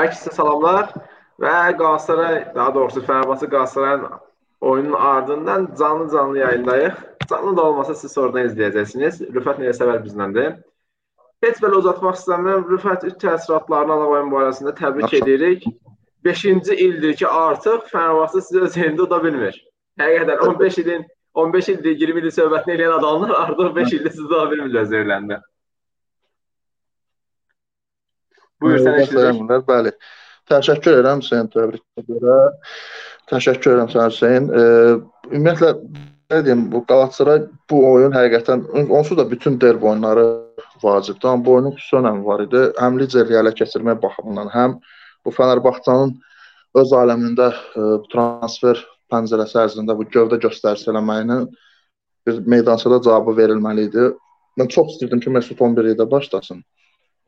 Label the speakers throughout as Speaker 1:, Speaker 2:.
Speaker 1: Hər kəsə salamlar və Qalatasaray, daha doğrusu Fenerbahçe Qalatasarayın oyunun ardından canlı-canlı yayındayıq. Canlı da olmasa siz sonradan izləyəcəksiniz. Rüfət Nəysəvər bizləndir. Heç belə uzatmaq istəmirəm. Rüfət üç təəssüratlarını Alavayın barəsində təbrik edirik. 5-ci ildir ki, artıq Fenerbahçe sizi öz yerində tuta bilmir. Həqiqətən 15 ilin 15 ildir, 20 ildir söhbətini edən adamlar artıq 5 ildir sizi tuta bilmirlər öz yerlərində.
Speaker 2: Buyur sənə eşidirik. Bəli. Təşəkkür edirəm Hüseyn təbrikə görə. Təşəkkür edirəm sənə Hüseyn. E, ümumiyyətlə nə deyim, bu Qalatasaray bu oyun həqiqətən onsuz da bütün derbi oyunları vacibdir. Amma bu oyunun xüsusi önəmi var idi. Həm lideri ələ keçirmək baxımından, həm bu Fənərbağçanın öz aləmində e, transfer pəncərəsi ərzində bu gövdə göstərisi eləməyinin bir meydançada cavabı verilməli idi. Mən çox istirdim ki, Mesut 11-də başlasın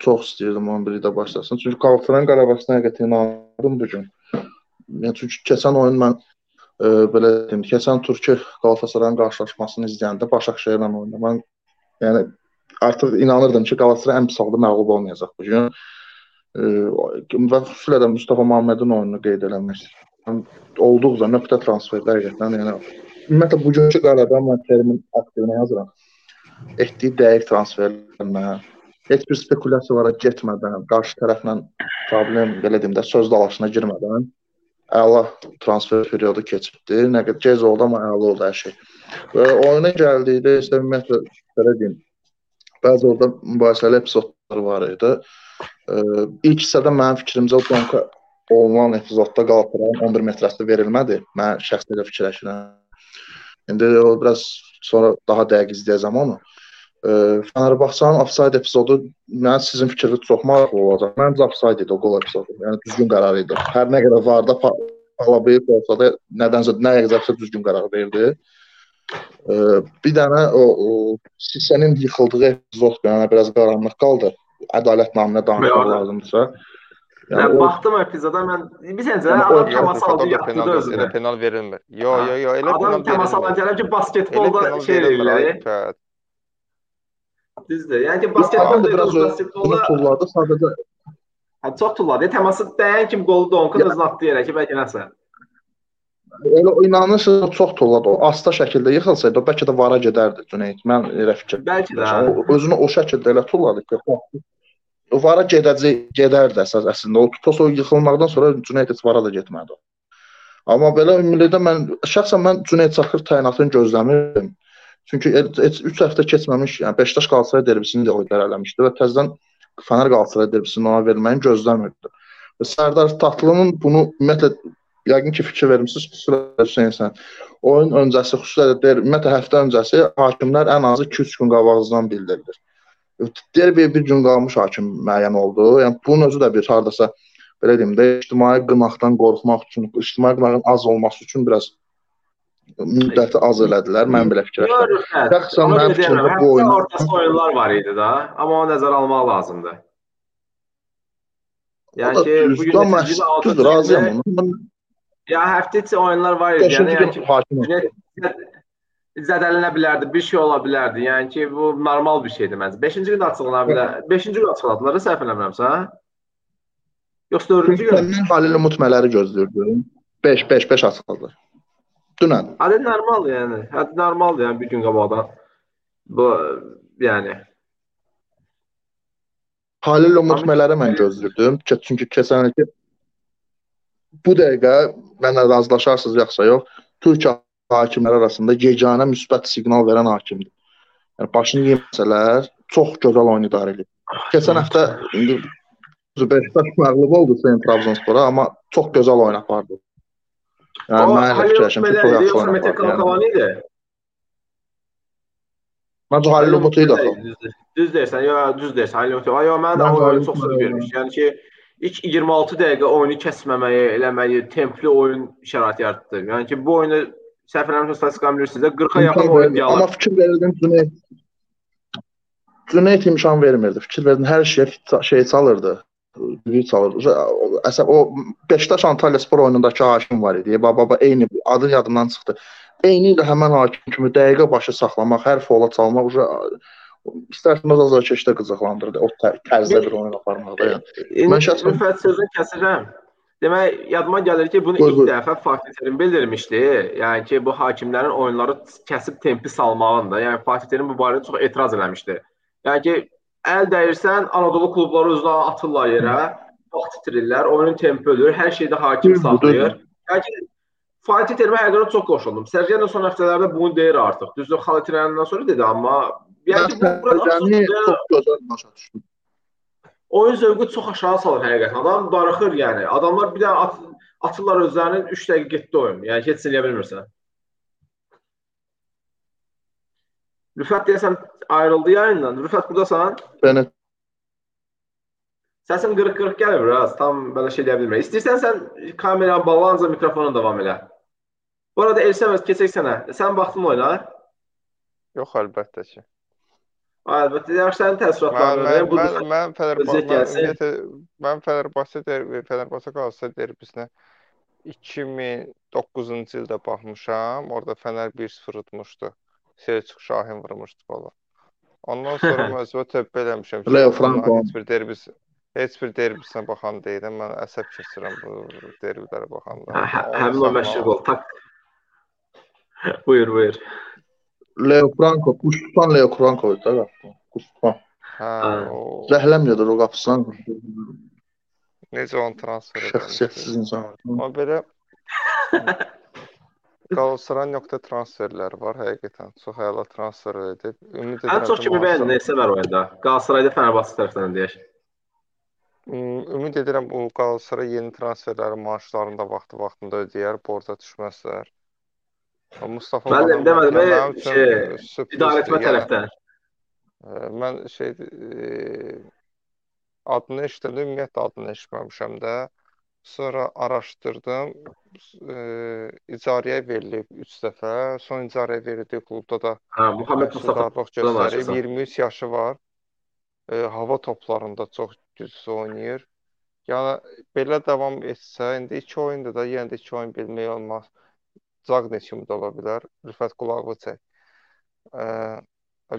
Speaker 2: çox istəyirdim 11-də başlasın. Çünki Qalatasaray Qarabağdan həqiqətən inandım bu gün. Yəni çünki keçən oyun mən e, belə deyim, keçən tur ki Qalatasarayın qarşılaşmasını izləyəndə Başakşehirlə oynadı. Mən yəni artıq inanırdım ki, Qalatasaray ən pis halda məğlub olmayacaq bu gün. E, və xüsusilə də Mustafa Məmmədin oyununu qeyd eləmək. Olduqca nöqtə transferlər həqiqətən yəni ümumiyyətlə bugünkü qarada mən terimin aktivini yazıram. Etdiyi dəqiq transferlərlə heç bir spekulyasiyalara getmədən, qarşı tərəflə problem belə deyim də söz dalaşına girmədən əla transfer periodu keçibdi. Nə qədər gec oldu amma əla oldu hər şey. Və oyuna gəldikdə isə ümumiyyətlə belə deyim, bəzi orada mübahisəli epizodlar var idi. Ə, ilk hissədə mənim fikrimcə Donka olunan epizodda Qalatasarayın 11 metrəsi verilmədi. Mən şəxsən elə fikirləşirəm. İndi o biraz sonra daha dəqiq izləyəcəm onu. Fenerbahçenin offside epizodu mənim sizin fikriniz çox maraqlı olacaq. Məncə offside idi o qol epizodu. Yəni düzgün qərar idi. Hər nə qədər varda Alabayıb olsa da nədənsə nə yazırsa düzgün qərar verdi. Bir dənə o, o Sisənin yıxıldığı epizod yəni biraz qaranlıq qaldı. Ədalət naminə danışmaq lazımdırsa.
Speaker 1: Yəni, mən baxdım epizoda mən bir səncə adam təmas aldı yapdı özünə.
Speaker 3: Elə penal verilmir. Yo yo yo elə.
Speaker 1: Adam təmas gəlib ki basketbolda şey eləyirlər. Düzdür. Yəni ki, basketbolda
Speaker 2: biraz basketbolda tulladı sadəcə.
Speaker 1: Hə, çox tulladı. Təması dəyən kimi qolu Donkun özünə atdı yerə ki, bəlkə nəsə.
Speaker 2: Elə inanırsınız çox tulladı. O asta şəkildə yıxılsaydı, o bəlkə də vara gedərdi Cüneyt. Mən elə fikir.
Speaker 1: Bəlkə də.
Speaker 2: O, özünü o şəkildə elə tulladı ki, o vara gedəcək, gedərdi əsas əslində. O Toso yıxılmaqdan sonra Cüneyt heç vara da getmədi. Amma belə ümumilikdə mən şəxsən mən Cüneyt Çakır təyinatını gözləmirdim. Çünki 3 həftə keçməmiş, yəni Beşiktaş Qalatasaray derbisini də oylar eləmişdi və təzədən Fener Qalatasaray derbisini ona verməyini gözləmirdi. Və Sərdar Tatlının bunu ümumiyyətlə yəqin ki fikir vermisiniz, xüsusilə Hüseyn sən. Oyun öncəsi, xüsusilə də ümumiyyətlə həftə öncəsi hakimlər ən azı 2-3 gün qabağızdan bildirilir. Derbiyə bir gün qalmış hakim müəyyən oldu. Yəni bunun özü də bir hardasa belə deyim də ictimai qınaqdan qorxmaq üçün, ictimai qınağın az olması üçün biraz müddəti az elədilər. Mən belə fikirləşirəm.
Speaker 1: Şəxsən mənim fikrimdə bu oyun ortası oyunlar var idi da, amma onu nəzərə almaq lazımdır. Yəni ki, bu gün
Speaker 2: düzdür, razıyam ona.
Speaker 1: Ya həftə içi oyunlar var idi. Yəni, yəni ki, zədələnə bilərdi, bir şey ola bilərdi. Yəni ki, bu normal bir şeydir məncə. 5-ci gün açıqlana bilər. 5-ci gün açıqladılar, səhv eləmirəmsə? Yoxsa 4-cü gün?
Speaker 2: Mən Halil Mutmələri gözləyirdim. 5 5 5 açıqladılar. Dünən.
Speaker 1: Hədə normal yəni. Hədə normaldır yəni bir gün qabaqdan. Bu yəni
Speaker 2: Halil Umutmələri mən gözləyirdim. Çünki keçən ilki bu dəqiqə mənlə razılaşarsınız yoxsa yox, Türkiyə hakimləri arasında yeganə müsbət siqnal verən hakimdir. Yəni başını yeməsələr çox gözəl oyun idarə edir. Keçən həftə indi Beşiktaş məğlub oldu Sen Trabzonspora, amma çox gözəl oyun apardı.
Speaker 1: Mete Kalkavani idi.
Speaker 2: Məncə Halil Umut idi.
Speaker 1: Düz deyirsən, yo, düz deyirsən. Halil Umut. Ay, mən də oyunu çox söz vermiş. Yəni ki, ilk 26 dəqiqə oyunu kəsməməyi, eləməyi, templi oyun şəraiti yaratdı. Yəni ki, bu oyunu səhv eləmirəm, statistikamı bilirsiniz də 40-a yaxın oyun dialog.
Speaker 2: Amma fikir verirdim Cüneyt. Cüneyt imkan vermirdi. Fikir verdim, hər şeyə şey çalırdı düyü çalır. Əsəb o Beşiktaş Antalya Spor oyunundakı hakim var idi. Baba baba eyni adı yadımdan çıxdı. Eyni ilə həmin hakim kimi dəqiqə başı saxlamaq, hər fola çalmaq İstərsən o azarkeşdə qızıqlandırdı. O tərzdə bir oyun aparmaqda yəni.
Speaker 1: Mən şəxsən Rüfət sözünü kəsirəm. Demək, yadıma gəlir ki, bunu buyur, ilk buyur. dəfə Fatih Terim bildirmişdi. Yəni ki, bu hakimlərin oyunları kəsib tempi salmağında. Yəni Fatih Terim bu barədə çox etiraz eləmişdi. Yəni ki, əl dəyirsən, Anadolu klubları özünə atırlar yerə, vaxt itirirlər, oyunun tempi ölür, hər şeydə hakim saxlayır. Yəni ki, Fatih Terimə həqiqətən çox qoşuldum. Sergen son həftələrdə bunu deyir artıq. Düzdür, xal itirəndən sonra dedi, amma yəni bu burada çox gözəl başa düşdüm oyun zövqü çox aşağı salır həqiqətən. Adam darıxır yəni. Adamlar bir dənə at, atırlar özlərinin 3 dəqiqə getdi oyun. Yəni heç eləyə bilmirsən. Rüfət deyəsən ayrıldı yayından. Rüfət burdasan?
Speaker 2: Bəli.
Speaker 1: Səsin qırıq-qırıq gəlir biraz. Tam belə şey deyə bilmirəm. İstəyirsən sən kameranı bağla, ancaq mikrofonu davam elə. Bu arada Elsəməz keçək sənə. Sən baxdın oyuna?
Speaker 3: Yox, əlbəttə ki.
Speaker 1: Əlbəttə, yaxşı sənin təəssüratların.
Speaker 3: Mən, mən, mən, mən Fenerbahçe mən Fenerbahçe derbi, Fenerbahçe Qalatasaray derbisinə 2009-cu ildə baxmışam. Orada Fener 1-0 utmuşdu. Selçuk Şahin vurmuşdu bala. Ondan sonra məcbur tövbə eləmişəm.
Speaker 2: Leo Franco
Speaker 3: heç bir derbis heç bir derbisinə baxan deyiləm. Mən əsəb keçirəm bu derbilərə baxanda.
Speaker 1: Həmin o məşhur gol. Tak. buyur, buyur.
Speaker 2: Leo Franco, Kuştuan Leo Franco'ydu da qapı. Kuştuan.
Speaker 3: Hə, o
Speaker 2: zəhləmiyədir o qapısından.
Speaker 3: Necə onun transferi?
Speaker 2: Şəxsiyyətsiz insan.
Speaker 3: Amma belə Qalatasarayın nöqtə transferləri var həqiqətən. Çox əla transfer edib.
Speaker 1: Ümid edirəm. Ən çox kimi bəyəndin neçə var oyunda? Qalatasarayda Fenerbahçe tərəfindən deyək.
Speaker 3: Ümid edirəm o Qalatasaray yeni transferləri maaşlarında vaxtı-vaxtında ödəyər, borca düşməzlər. Mustafa
Speaker 1: Mən demədim, şey, idarəetmə tərəfdən.
Speaker 3: Mən şey e, adını eşitdim, ümumiyyətlə adını eşitməmişəm də. Sonra araşdırdım. E, icarəyə verilib 3 dəfə. Son icarəyə verildiyi klubda da
Speaker 1: hə, Muhammed Mustafa
Speaker 3: göstərib. 23 yaşı var. E, hava toplarında çox güclü oynayır. Yəni belə davam etsə, indi 2 oyunda da yenə də 2 oyun bilmək olmaz. Zaqnes kimi də ola bilər. Rüfət qulağı çək. Ə,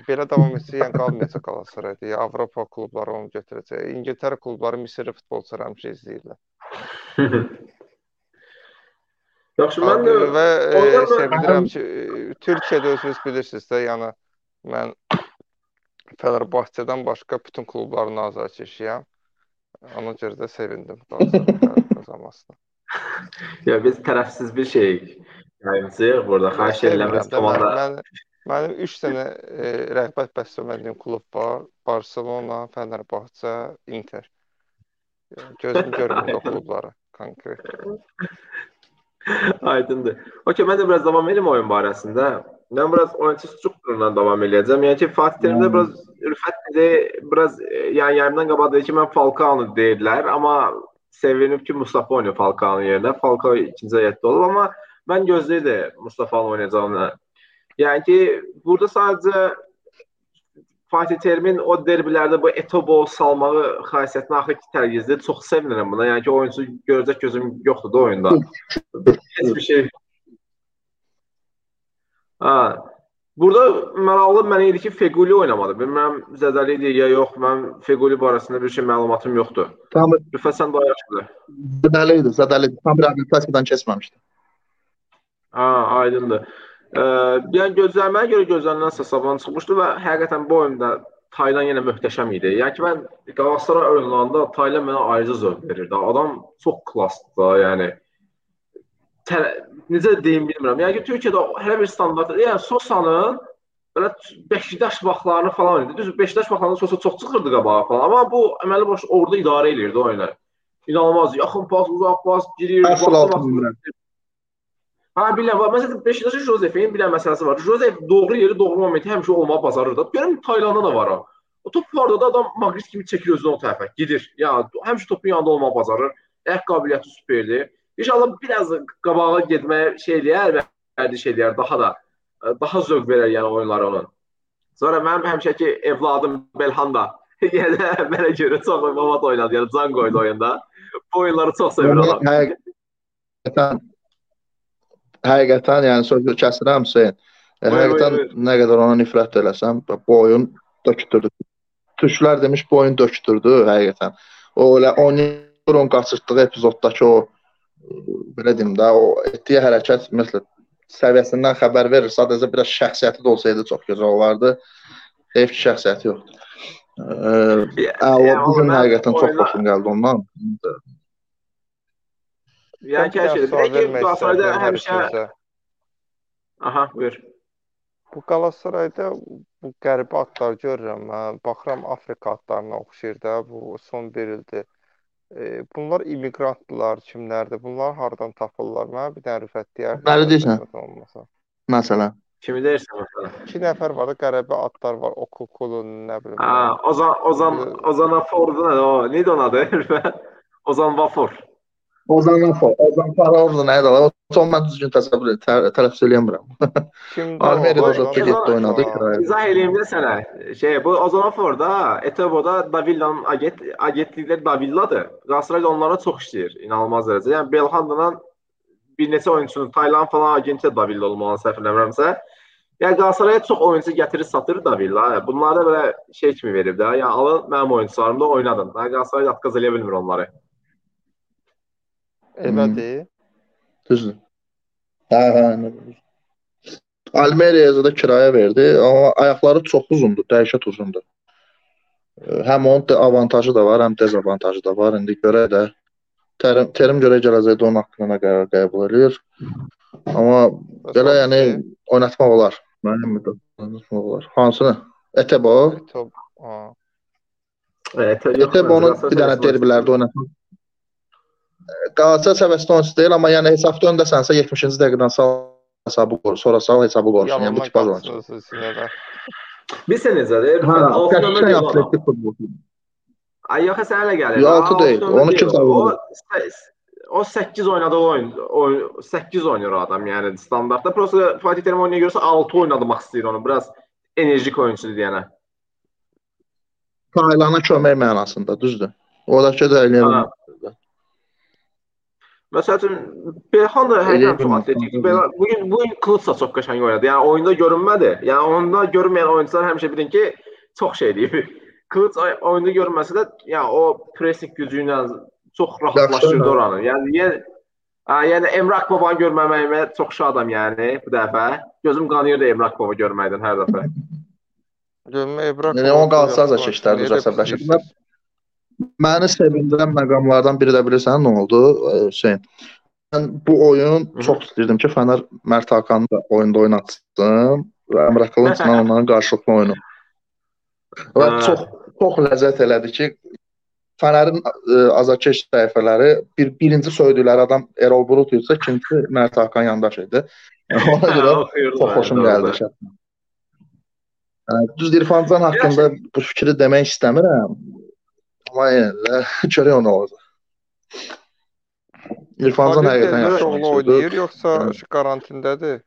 Speaker 3: belə davam etsə, yəni qalmayacaq Qalatasarayda. Ya Avropa klubları onu götürəcək. İngiltərə klubları Misirli futbolçuları həmişə izləyirlər.
Speaker 1: Yaxşı, mən də
Speaker 3: və e, sevinirəm ki, Türkiyədə özünüz bilirsiniz də, yəni mən Fenerbahçedən başqa bütün klubların azarkeşiyəm. Ona görə də sevindim qazanmasına.
Speaker 1: ya biz tərəfsiz bir şey yayımçıyıq burada. Xahiş biz komanda.
Speaker 3: Mən, mənim 3 dənə e, rəğbət bəsləmədiyim klub var. Barselona, Fenerbahçe, Inter. Gözüm görmür o klubları konkret.
Speaker 1: Aydındır. Okey, mən də biraz davam edim oyun barəsində. Mən biraz oyunçu strukturundan davam edəcəm. Yəni ki, Fatih Terimdə hmm. biraz Rüfət dedi, biraz yəni yarımdan qabaq dedi ki, mən Falcao deyirlər, amma sevinib ki, Mustafa oynayır Falcao'nun yerinə. Falcao ikinci heyətdə olub, amma mən gözləyirdim Mustafa'nın oynayacağını. Yəni ki, burada sadəcə Fatih Terimin o derbilərdə bu Etobo salmağı xasiyyətinə axı ki, tərgizdir. Çox sevinirəm buna. Yəni ki, oyunçu görəcək gözüm yoxdur da oyunda. Heç bir şey. Ha, Burada maraqlı mənə idi ki, Feguli oynamadı. Bilmirəm zədəli idi ya yox. Mən Feguli barəsində bir şey məlumatım yoxdur.
Speaker 2: Tam
Speaker 1: Rüfət sən daha yaxşıdır.
Speaker 2: Zədəli idi, zədəli idi. Tam reabilitasiyasından keçməmişdi.
Speaker 1: Ha, aydındır. Ee, yəni gözləməyə görə gözlənilən hesabdan çıxmışdı və həqiqətən bu oyunda Taylan yenə möhtəşəm idi. Yəni ki, mən Qalatasaray oyunlarında Taylan mənə ayrıca zövq verirdi. Adam çox klassdır da, yəni tə, necə deyim bilmirəm. Yəni ki, Türkiyədə hər bir standart, yəni Sosanın belə Beşiktaş vaxtlarını falan idi. Düz Beşiktaş vaxtlarında Sosa çox çıxırdı qabağa falan. Amma bu əməli baş orada idarə eləyirdi oyunu. İnanılmaz. Yaxın pas, uzaq pas, girir, vaxtı Ha bilirəm. Məsələn Beşiktaşın Josefin bir dənə məsələsi var. Josef doğru yeri, doğru momenti həmişə olmağı bacarır da. Görürəm Taylanda da var o. O top vardı da adam Magris kimi çəkir özünü o tərəfə, gedir. Ya həmişə topun yanında olmağı bacarır. Əyak qabiliyyəti superdir. İnşallah biraz qabağa getməyə şey eləyər, vərdiş eləyər, daha da daha zövq verər yəni oyunları onun. Sonra mənim həmişəki evladım Belhan da yenə mənə görə çox mamat oynadı, yəni can qoydu oyunda. Bu oyunları çox sevir adam.
Speaker 2: Həqiqətən həqiqətən yəni sözü kəsirəm Hüseyn. Həqiqətən nə qədər ona nifrət eləsəm, bu oyun dökdürdü. Türklər demiş bu oyun dökdürdü həqiqətən. O elə Onyekron qaçırtdığı epizoddakı o belə deyim də, o etdiyi hərəkət məsələn səviyyəsindən xəbər verir. Sadəcə biraz şəxsiyyəti də olsaydı çox gözəl olardı. Heyf ki, şəxsiyyəti yoxdur. Ə, bu gün həqiqətən çox xoşum gəldi ondan.
Speaker 1: Yəni ki, hər şey. Bəlkə Galatasarayda həmişə Aha, buyur.
Speaker 3: Bu Qalatasarayda bu qəribə adlar görürəm mən. Baxıram Afrika adlarına oxşayır da bu son 1 ildir. E, bunlar immiqrantdılar, kimlərdir? Bunlar hardan tapırlar? Mənə bir dənə rüfət deyər.
Speaker 2: Nələri deyirsən? Məsələn.
Speaker 1: Kimi deyirsən məsələn?
Speaker 3: 2 nəfər var da qəribə adlar var. Okukulu, nə bilim.
Speaker 1: Ha, Ozan Ozan Ozan Ford'un o, neydi onun adı? Ozan Vafor.
Speaker 2: Ozan Vafor, Ozan Farovdu nə idi? O son mən düzgün təsəvvür edirəm, tələffüz eləmirəm.
Speaker 3: Kimdə?
Speaker 2: Almeria'da zətdə getdi oynadı kirayə.
Speaker 1: İzah eləyim də sənə. Şey, bu Ozan Vafor'da Etebo'da Davilla'nın agent agentlikləri Davilladır. Galatasaray onlara çox işləyir, inanılmaz dərəcədə. Yəni Belhandla bir neçə oyunçunun Tayland falan agenti Davilla olmalı səhv eləmirəmsə. Yəni Qalatasaraya çox oyunçu gətirir, satır Davilla. Bunları belə şey kimi verib də. Yəni alın mənim oyunçularımı da oynadın. Yəni Qalatasaray atqaz eləyə bilmir onları.
Speaker 3: Elədir.
Speaker 2: Düzdür. Hə, hə. Almeria'ya da kirayə verdi, amma ayaqları çox uzundur, dəhşət uzundur. Həm onun da avantajı da var, həm dezavantajı da var. İndi görə də terim, terim görə gələcəkdə onun haqqında qərar qəbul edir. Amma belə yəni oynatmaq olar. Mənim oynatmaq olar. Hansını? Etebo.
Speaker 3: Etebo. Ha.
Speaker 2: Etebo'nun bir dənə derbilərdə oynatmaq Qalatasaray səviyyəsində oyunçu deyil, amma yəni hesabda öndəsənsə 70-ci dəqiqədən sal hesabı qor, sonra sal hesabı qorsun. Yəni bu tipaz oyunçu.
Speaker 1: Bilirsən necədir?
Speaker 2: Hə, qəşəng atletik futbolçu.
Speaker 1: Ay yox, sən elə gəlir.
Speaker 2: 6 deyil, onu kim
Speaker 1: savunur? O 8 oynadığı oyun, oyun 8 oynayır adam yəni standartda. Prosta Fatih Terim oynaya görsə 6 oynamaq istəyir onu. Biraz enerjik oyunçudur deyənə.
Speaker 2: Taylana kömək mənasında, düzdür. Oradakı da eləyə bilmir.
Speaker 1: Məsəl üçün Belxan da həqiqətən çox atletik. Belə bu gün bu gün Klutsa çox qəşəng oynadı. Yəni oyunda görünmədi. Yəni onda görünməyən oyunçular həmişə bilin ki, çox şey deyib. Kluts oyunda görünməsə də, yəni o pressing gücü ilə çox rahatlaşdırdı oranı. Yəni yəni Hə, yəni Emrah babanı görməməyimə çox şadam yəni bu dəfə. Gözüm qanıyırdı Emrah baba görməkdən hər dəfə.
Speaker 3: Görmə Emrah.
Speaker 2: Yəni o qalsa da keçdərdi əsəbləşib. Məni sevindirən məqamlardan biri də bilirsən nə oldu Hüseyn? Mən bu oyun çox istəyirdim ki, Fənər Mert Hakanı da oyunda oynatsın və Əmrə Qılınçla onların qarşılıqlı oyunu. Və çox çox ləzzət elədi ki, Fənərin azarkeş səhifələri bir birinci söydükləri adam Erol Bulut isə ikinci Mert Hakan yandaş idi. Ona görə çox xoşum gəldi şəxsən. Düz İrfan Can haqqında bu fikri demək istəmirəm. Amma yenə görək onu olacaq. İrfancan həqiqətən yaxşı
Speaker 3: oğlu oynayır yoxsa şu karantindədir?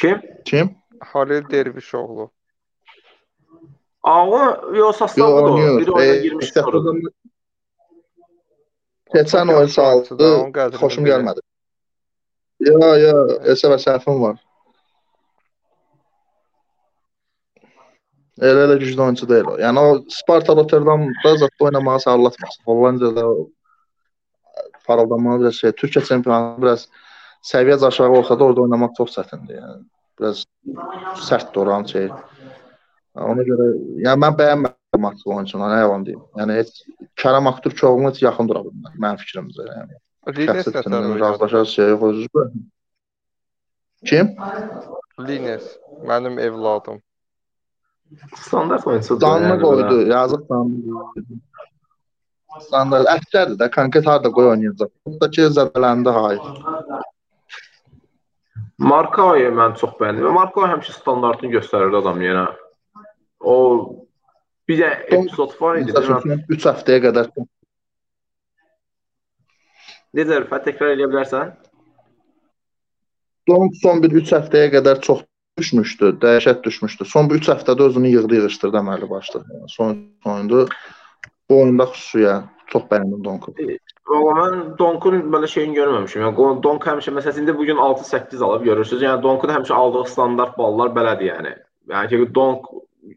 Speaker 1: Kim?
Speaker 2: Kim?
Speaker 3: Halil Dervişoğlu.
Speaker 1: Ağı yox sastavda da bir oyuna girmiş orada.
Speaker 2: Keçən oyun saldı, xoşum gəlmədi. Ya, ya, əsəbə səhvim var. Elə elə güclü oyunçu deyil o. Yəni o Sparta Rotterdamda zətdə oynamağı sağlatmaz. Hollandiyada parıldanmalı biraz şey. Türkiyə çempionatı biraz səviyyə aşağı olsa da orada oynamaq çox çətindir. Yəni biraz sərtdir oranın şey. Ona görə yəni mən bəyənmədim Maksimo oyunçunu, nə yalan deyim. Yəni heç Kərəm Aktürkoğlu'na heç yaxın dura bilmir mənim fikrimcə yəni.
Speaker 3: Lines nəsər
Speaker 2: razılaşar şey yox. Kim?
Speaker 3: Lines, mənim evladım.
Speaker 1: Standart oyunçudur.
Speaker 2: Danını yəni, qoydu, yazıq danını qoydu. Standart əksərdir də, konkret harda qoy oynayacaq. Burada ki, zədələndi hayır.
Speaker 1: Markao'yu mən çox bəyəndim. Markao həmişə standartını göstərirdi adam yenə. O bir də epizod var idi.
Speaker 2: 3 həftəyə qədər.
Speaker 1: Necə Rüfət təkrar edə bilərsən?
Speaker 2: Son son bir 3 həftəyə qədər çox düşmüşdü, dəhşət düşmüşdü. Son 3 həftədə özünü yığdı, yığışdırdı əməli başda. Yəni son oyunda bu oyunda xüsusilə çox bəyəndim Donku.
Speaker 1: Valla mən Donkun belə şeyini görməmişəm. Yəni Donk həmişə məsələn indi bu gün 6-8 alıb görürsüz. Yəni Donkun həmişə aldığı standart ballar belədir yəni. Yəni ki, donk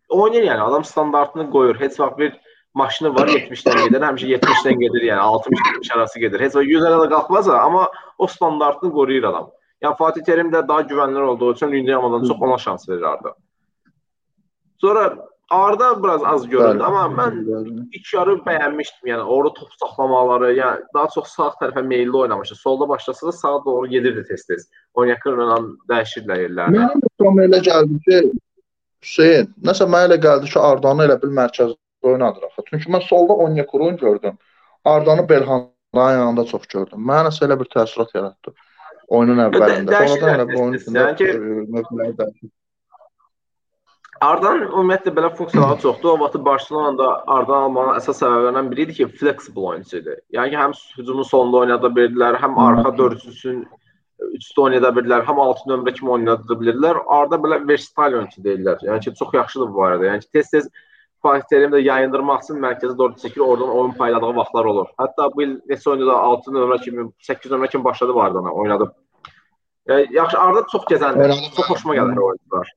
Speaker 1: oynayır yəni adam standartını qoyur. Heç vaxt bir maşını var 70-dən gedir, həmişə 70-dən gedir, yəni 60-70 arası gedir. Heç vaxt 100-ə də qalxmaz, amma o standartını qoruyur adam. Yəni Fatih Terim də daha güvənilir olduğu üçün Lindiyamadan çox ona şans verir Arda. Sonra Arda biraz az göründü, amma mən ilk yarı bəyənmişdim. Yəni orada top saxlamaları, yəni daha çox sağ tərəfə meylli oynamışdı. Solda başlasa da sağa doğru gedirdi tez-tez. Onyekurla dəyişirdilər yerlərini.
Speaker 2: Mənə elə gəldi ki, Hüseyn, nəsə mənə elə gəldi ki, Ardanı elə bil mərkəzdə oynadır axı. Çünki mən solda Onyekurun gördüm. Ardanı Belhanın yanında çox gördüm. Mənə elə bir təəssürat yaratdı oyunun əvvəlində. Sonradan elə bu oyun içində yəni mövqeləri dəyişdi.
Speaker 1: Ardan ümumiyyətlə belə funksiyaları çoxdur. O vaxt Barselonada Ardan almanın əsas səbəblərindən biri idi ki, flexible oyunçu idi. Yəni ki, həm hücumun sonunda oynada bildilər, həm arxa dördüncüsün üçdə oynada bildilər, həm 6 nömrə kimi oynada bilirlər. Arda belə versatile oyunçu deyirlər. Yəni ki, çox yaxşıdır bu barədə. Yəni ki, tez-tez Fatih Terim də yayındırmaq üçün mərkəzə doğru çəkir, oradan oyun payladığı vaxtlar olur. Hətta bu il neçə oyunda da 6 nömrə kimi, 8 nömrə kimi başladı bu Ardana, oynadı. Yəni yaxşı Arda çox gəzəndir. Çox xoşuma gəlir oyunçular.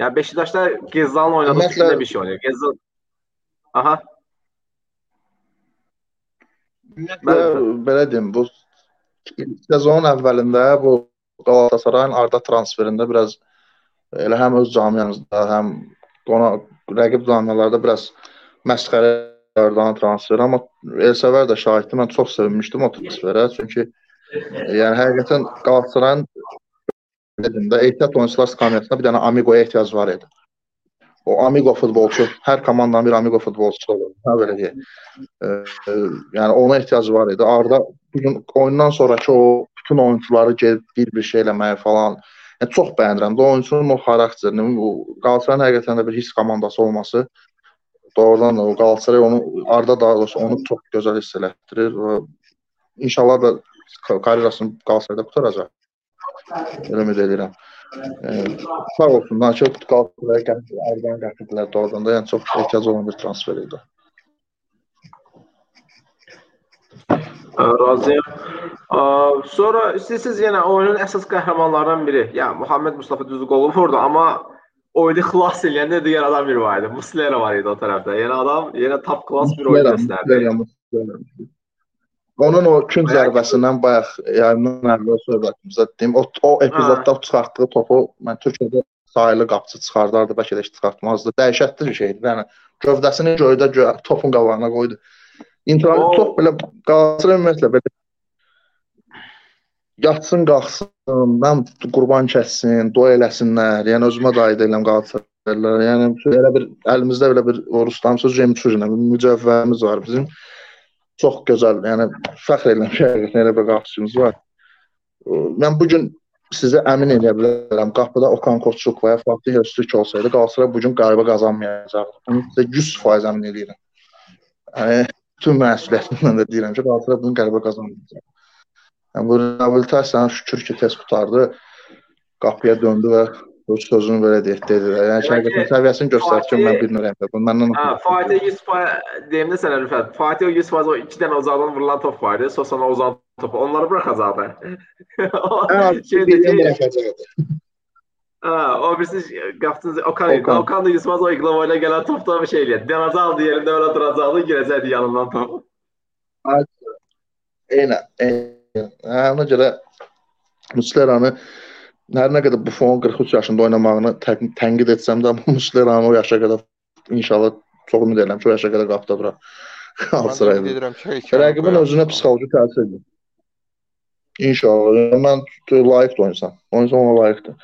Speaker 1: Yəni Beşiktaşda Gezzal'ın oynadığı Ümumiyyətlə... bir şey oynayır. Gezzal Aha.
Speaker 2: Ümumiyyətlə belə deyim, bu sezonun əvvəlində bu Qalatasarayın Arda transferində biraz elə həm öz camiamızda, həm ona rəqib camialarda biraz məsxərə Ardanın transferi, amma Elsəvər də şahiddir. Mən çox sevinmişdim o transferə, çünki yəni həqiqətən Qalatasarayın dedim də ehtiyat oyunçular skamyasında bir dənə Amigoya ehtiyac var idi. O Amigo futbolçu, hər komandanın bir Amigo futbolçusu olur. Hə belə deyək. E, e, yəni ona ehtiyac var idi. Arda bu gün oyundan sonrakı o bütün oyunçuları gedib bir-bir şey eləməyi falan yəni çox bəyənirəm. O oyunçunun o xarakterini, o Qalatasarayın həqiqətən də bir his komandası olması doğrudan da o Qalatasaray onu Arda daha doğrusu onu çox gözəl hiss elətdirir və inşallah da karyerasını Qalatasarayda qutaracaq. Elə ümid edirəm. E, sağ olsunlar ki, Qalatasaraya gətirdi, Ərdən gətirdilər doğrudan da. Yəni çox ehtiyac olan bir transfer idi.
Speaker 1: Razıyam. Sonra istəyirsiniz yenə oyunun əsas qəhrəmanlarından biri. Yəni Muhammed Mustafa düzü qolu vurdu, amma oyunu xilas edən də digər adam biri var idi. Muslera var idi o tərəfdə. Yəni adam yenə top class bir oyun göstərdi.
Speaker 2: Onun o kün zərbəsindən bayaq yayından əvvəl söhbətimizdə deyim, o, o epizodda hə. çıxartdığı topu mən Türkiyədə sayılı qapıcı çıxardardı, bəlkə də heç çıxartmazdı. Dəhşətli bir şeydir. Yəni gövdəsini göydə gö topun qabağına qoydu. İnternet o... top belə Qalatasaray ümumiyyətlə belə yatsın, qalxsın, mən qurban kəssin, dua eləsinlər. Yəni özümə də aid eləm Qalatasaraylılar. Yəni elə bir əlimizdə belə bir o Rustamsız Cemçujla mücəvvərimiz var bizim çox gözəl, yəni fəxr edirəm ki, həqiqətən elə bir qapıçımız var. Mən bu gün sizə əmin edə bilərəm, qapıda Okan Koçuk və ya Fatih Öztürk olsaydı, Qalatasaray bu gün qələbə qazanmayacaqdı. Bunu sizə 100% əmin edirəm. Yəni bütün məsuliyyətimlə də deyirəm ki, Qalatasaray bu gün qələbə qazanmayacaq. Yəni bu reabilitasiyanı şükür ki, tez qutardı. Qapıya döndü və öz sözünü belə deyək dedi. Yəni həqiqətən səviyyəsini göstərdi ki, mən bilmirəm. Bu məndən
Speaker 1: Hə, Fatih 100% deyim də sənə Rüfət. Fatih 100% o 2 dənə uzaqdan vurulan top var idi. Sosana uzan topu. Onları buraxacaqdı.
Speaker 2: Hə, şey deyəcəkdi.
Speaker 1: Hə, o birisi qapçın Okan idi. Okan da 100% o İqlava ilə gələn topda bir şey eləyir. Dənəcaqdı yerində elə duracaqdı, girəcəkdi yanından top.
Speaker 2: Eynən. Hə, ona görə Musleranı hər nə qədər Buffon 43 yaşında oynamağını tənqid etsəm də Muslera'nın o yaşa qədər inşallah çox ümid edirəm ki, o yaşa qədər qapıda durar.
Speaker 3: Qalsıraydı.
Speaker 2: Rəqibin özünə psixoloji təsir edir. İnşallah. Mən layiqdir oynasam. Oynasam ona layiqdir.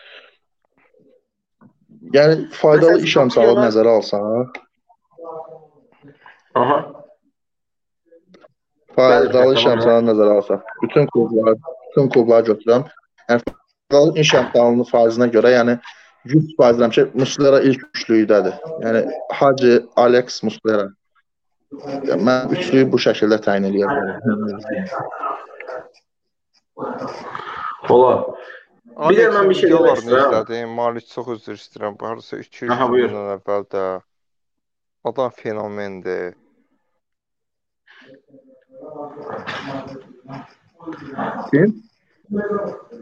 Speaker 2: Yəni faydalı iş əmsalı nəzərə alsaq.
Speaker 1: Aha.
Speaker 2: Faydalı iş əmsalı nəzərə alsaq. Bütün klublar, bütün klublar götürürəm. Yəni Portuqal iş imtahanının faizinə görə, yəni 100% demişə Muslera ilk üçlükdədir. Yəni Hacı, Alex, Muslera. Yəni, mən üçlüyü bu şəkildə təyin edə bilərəm.
Speaker 1: Ola. Bir də mən bir şey demək
Speaker 3: istəyirəm. Malik çox üzr istəyirəm. Bu hardasa 200 ildən əvvəl də adam fenomendir.
Speaker 2: Kim?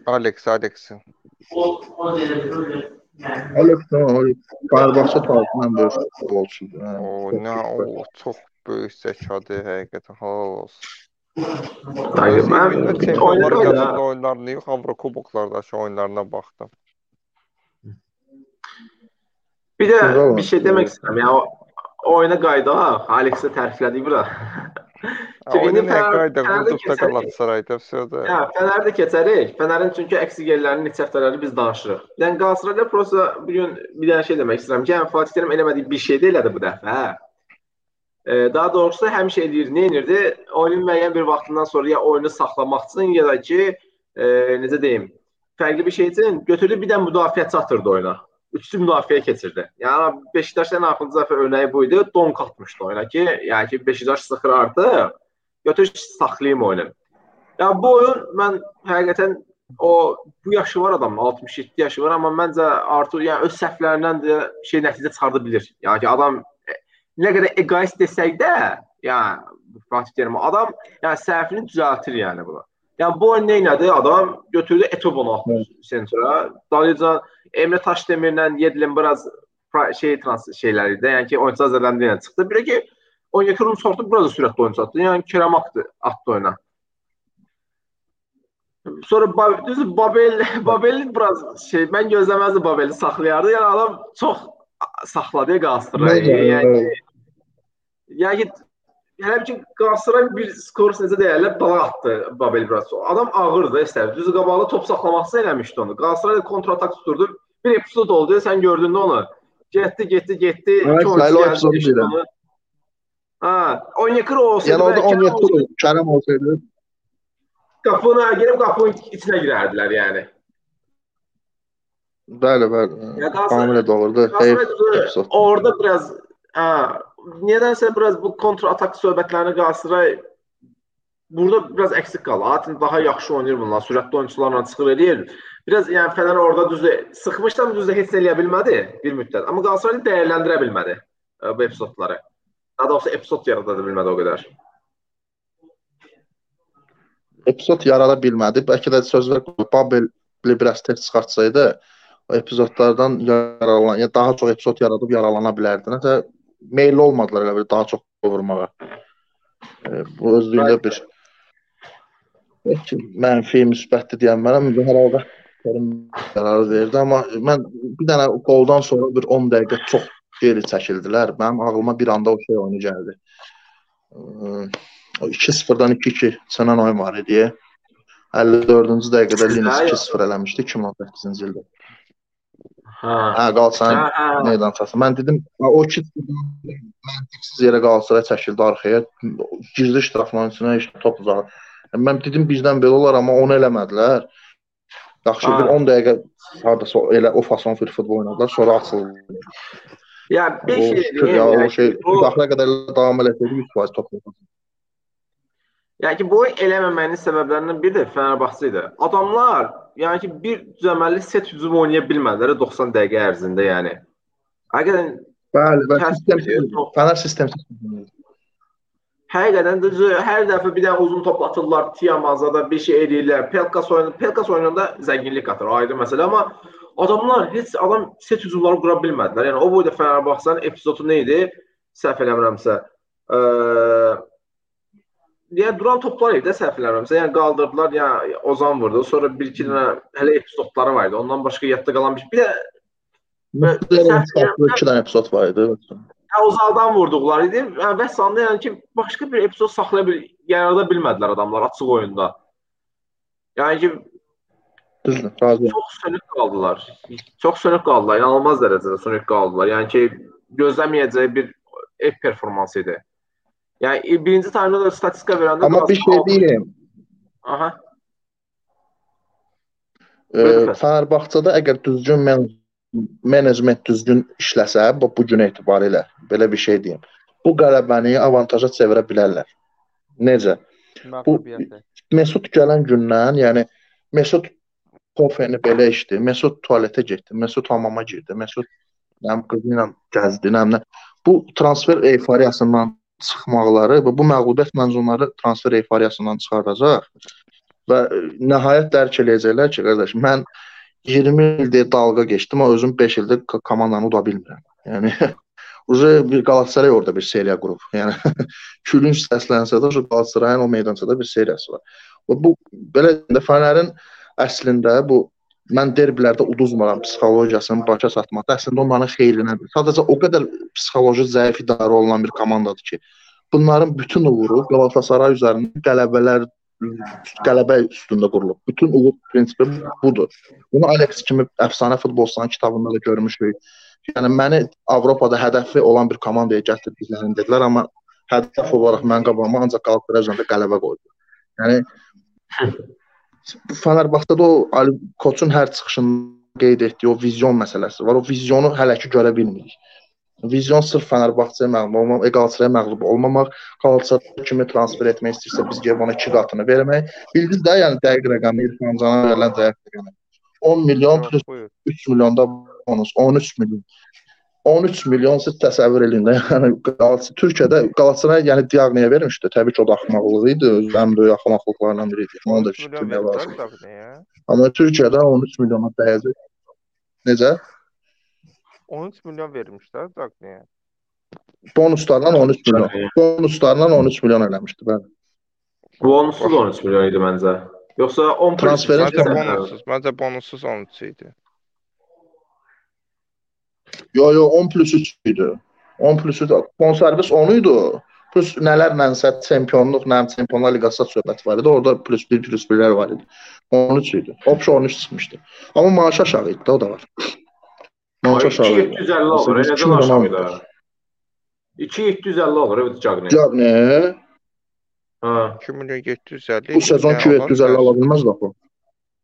Speaker 3: Alex, Alex.
Speaker 2: Alex tamam, Fenerbahçe tarixindən böyük futbolçudur. hə.
Speaker 3: O nə o çox böyük zəkadır həqiqətən halal olsun.
Speaker 1: Hayır, mən
Speaker 3: çempionlar
Speaker 1: oynadım
Speaker 3: liqasında
Speaker 1: da.
Speaker 3: oyunlarını yox, Avrokuboklardakı oyunlarına baxdım.
Speaker 1: Bir də
Speaker 2: Bravo.
Speaker 1: bir şey demək istəyirəm. Yəni o oyuna qayda, Alex'i təriflədik bura. Fener-
Speaker 3: qayda
Speaker 1: keçərik.
Speaker 3: Qalatasarayda vəsədə.
Speaker 1: Hə, Fənəri də keçərik. Fənərin çünki əksi yerlərinin neçə həftələri biz danışırıq. Yəni Qalatasarayda prosta bu gün bir dənə şey demək istəyirəm yəni Fatih Terim eləmədiyi bir şey də elədi bu dəfə. E, daha doğrusu həmişə eləyir. Nə edirdi? Oyunun müəyyən bir vaxtından sonra ya oyunu saxlamaq üçün ya da ki, e, necə deyim, fərqli bir şey üçün götürdü bir də müdafiə çatırdı oyuna. Üçlü müdafiəyə keçirdi. Yəni Beşiktaşın axırıncı dəfə örnəyi bu idi. Donk atmışdı oyuna ki, yəni ki Beşiktaş sıxır artıq. Götür saxlayım oyunu. Ya bu oyun mən həqiqətən o bu yaşı var adamın, 67 yaşı var, amma məncə Artur yəni öz səhvlərindən də şey nəticə çıxarda bilir. Yəni ki adam nə qədər egoist desək də, yəni Fatih Terim adam yəni səhvini düzəltir yəni bunu. Yəni bu oyun nə elədi? Adam götürdü Etobonu atdı sentra. Dalıcan Emre Taşdemirlə Yedlin biraz şey trans şeyləri də, yəni ki oyunçu Azərbaycandan çıxdı. Bir də ki Onyekuru sortu biraz da sürətli oyunçu atdı. Yəni Kerem atdı, atdı oyuna. Sonra Ba- düz Babel Babel biraz şey mən gözləməzdim Babeli saxlayardı. Yəni adam çox saxladı Qalatasarayı. Yəni yəni ki, hələ ki Qalatasaray bir skor necə deyirlər, dala atdı Babel biraz. Adam ağırdı istər. Düz qabaqda top saxlamaq üçün eləmişdi onu. Qalatasaray da kontratak tuturdu. Bir epizod oldu, sən gördün də onu. Getdi, getdi, getdi.
Speaker 2: Evet,
Speaker 1: gəldi,
Speaker 2: epizodu
Speaker 1: onu. Ha, Onyekuru olsaydı
Speaker 2: Yəni orada
Speaker 1: bəlkə
Speaker 2: 17 tur Kərəm olsaydı,
Speaker 1: qapına girib qapının içinə girərdilər yəni.
Speaker 2: bəli, bəli.
Speaker 1: Ya
Speaker 2: Tamamilə doğrudur. Heyf
Speaker 1: orada biraz ha, nədənsə biraz bu kontra atak söhbətlərini Qalatasaray burada biraz əksik qalır. Adətən daha yaxşı oynayır bunlar. Sürətli oyunçularla çıxır eləyir. Biraz yəni Fənər orada düzdür, sıxmışdan düzdür heç eləyə bilmədi bir müddət. Amma Qalatasaray dəyərləndirə bilmədi e, bu epizodları. Daha doğrusu epizod yarada da bilmədi o qədər.
Speaker 2: Epizod yarada bilmədi. Bəlkə də sözlər Babel biraz tez çıxartsaydı, epizodlardan yararlan, yəni daha çox epizod yaradıb yararlana bilərdi. Nəsə meyilli olmadılar elə bir daha çox vurmağa. E, bu özlüyündə bir mənfi, müsbətli deyən mənəm. Hər halda Kerim qərarı verdi, amma mən bir dənə qoldan sonra bir 10 dəqiqə çox geri çəkildilər. Mənim ağlıma bir anda o şey oyunu gəldi. O 2-0-dan 2-2 çənən oyun var idi. 54-cü dəqiqədə Linus 2-0 eləmişdi 2018-ci ildə.
Speaker 1: Ha.
Speaker 2: Hə, Qalatasaray
Speaker 1: Hə, hə.
Speaker 2: meydan çatdı. Mən dedim, "Ha, o 2-0-dan məntiqsiz yerə Qalatasaray çəkildi arxaya. Girdi ştrafların içinə, heç top uzağı. Mən dedim bizdən belə olar, amma onu eləmədilər. Yaxşı bir
Speaker 1: Ha.
Speaker 2: 10 dəqiqə hardasa elə o fason futbol oynadılar, sonra açıldı.
Speaker 1: Ya bir
Speaker 2: O,
Speaker 1: şey
Speaker 2: ya,
Speaker 1: deyim,
Speaker 2: o
Speaker 1: yəni
Speaker 2: şey
Speaker 1: ki,
Speaker 2: müdaxilə qədər davam eləsəydi 100% top.
Speaker 1: Yəni ki, bu eləməməyin səbəblərindən biri də Fenerbahçe idi. Adamlar, yəni ki, bir düzəməlli set hücum oynaya bilmədilər 90 dəqiqə ərzində, yəni. Həqiqətən
Speaker 2: Bəli,
Speaker 1: Təsdiq
Speaker 2: sistem. Fəner sistemsiz.
Speaker 1: həqiqətən də hər dəfə bir dənə uzun top atırlar, Tiamazada bir şey eləyirlər. Pelkas oyunu, Pelkas oyununda zənginlik qatır, ayrı məsələ, amma adamlar heç adam set hücumları qura bilmədilər. Yəni o boyda Fenerbahçenin epizodu nə idi? Səhv eləmirəmsə, eee Yəni duran toplar idi, səhv eləmirəmsə. Yəni qaldırdılar, yəni Ozan vurdu. Sonra bir iki dənə hələ epizodları var idi. Ondan başqa yadda qalan bir. Bir də
Speaker 2: Müxtəlif 2 dənə epizod var idi.
Speaker 1: Ya, Ozaldan vurduqları idi. Yəni, Və sanda yəni ki, başqa bir epizod saxlaya bil, yarada bilmədilər adamlar açıq oyunda. Yəni ki,
Speaker 2: Düzdür, razıyam.
Speaker 1: çox sönük qaldılar. Çox sönük qaldılar. İnanılmaz dərəcədə sönük qaldılar. Yəni ki, gözləməyəcəyi bir ev performansı idi. Yəni e, birinci taymda da statistika verəndə
Speaker 2: Amma bir şey deyim.
Speaker 1: Aha.
Speaker 2: E,
Speaker 1: Buyurun.
Speaker 2: Fenerbahçedə əgər düzgün men menecment düzgün işləsə, bu bu gün etibarilə belə bir şey deyim. Bu qələbəni avantaja çevirə bilərlər. Necə?
Speaker 3: Məğlubiyyəti.
Speaker 2: Mesut gələn gündən, yəni Mesut kofeni belə içdi, Mesut tualetə getdi, Mesut hamama girdi, Mesut mənim qızı ilə gəzdi, nə Bu transfer eyfariyasından çıxmaqları və bu məğlubiyyət məncə onları transfer eyfariyasından çıxardacaq və e, nəhayət dərk eləyəcəklər ki, qardaş, mən 20 ildir dalga keçdim, amma özüm 5 ildir komandanı uda bilmirəm. Yəni Uca bir Galatasaray orada bir seriya qurub. Yəni külünc səslənsə də Galatasarayın o meydançada bir seriyası var. Və bu belə də Fənərin əslində bu mən derbilərdə uduzmaram psixologiyasını başa çatmaqda əslində onların xeyrinədir. Sadəcə o qədər psixoloji zəif idarə olunan bir komandadır ki, bunların bütün uğuru Galatasaray üzərində qələbələr qələbə üstündə qurulub. Bütün uğur prinsipi budur. Bunu Alex kimi əfsanə futbolçuların kitabında da görmüşük. Yəni məni Avropada hədəfi olan bir komandaya gətirdiklərini dedilər, amma hədəf olaraq mən qabağıma ancaq Qalatasaray üzərində qələbə qoydu. Yəni Fenerbahçedə o Ali Koçun hər çıxışında qeyd etdiyi o vizyon məsələsi var. O vizyonu hələ ki görə bilmirik. Vizyon sırf Fenerbahçeyə məğlub olmamaq, Galatasaraya məğlub olmamaq, Galatasaray kimi transfer etmək istəyirsə biz gəlib ona 2 qatını vermək. Bildiniz də, yəni dəqiq rəqəmi İrfan Cana verilən dəqiq rəqəmi. 10 milyon plus 3 milyon da bonus 13 milyon. 13 milyon siz təsəvvür eləyin də. Yəni Galatasaray Türkiyədə Galatasaray yəni Diaqniyə vermişdi. Təbii ki, o da axmaqlıq idi. Öz ən böyük axmaqlıqlarından biri idi. Onu da fikirləmək lazımdır. Amma Türkiyədə 13 milyona dəyəcək. Necə?
Speaker 3: 13 milyon vermişlər Diaqniyə.
Speaker 2: Bonuslardan 13 milyon. Bonuslardan 13 milyon eləmişdi, bəli.
Speaker 1: Bonussuz 13 milyon idi məncə. Yoxsa 10
Speaker 2: transferin
Speaker 3: bonussuz, məncə bonussuz 13 idi.
Speaker 2: Yo yo 10 plus 3 idi. 10 plus 3 bonservis 10 idi. Plus nələrlənsə çempionluq, nə Çempionlar Liqası söhbət var idi. Orada plus 1 plus 1-lər var idi. 13 idi. Option 13 çıxmışdı. Amma maaş aşağı idi, o da var.
Speaker 1: Maaş aşağı idi. 250 olur, nədən aşağı idi? 2750 olur, evet Cagney.
Speaker 2: Cagney.
Speaker 1: Ha.
Speaker 3: 2 milyon 750.
Speaker 2: Bu sezon 2750 ala bilməz bax o.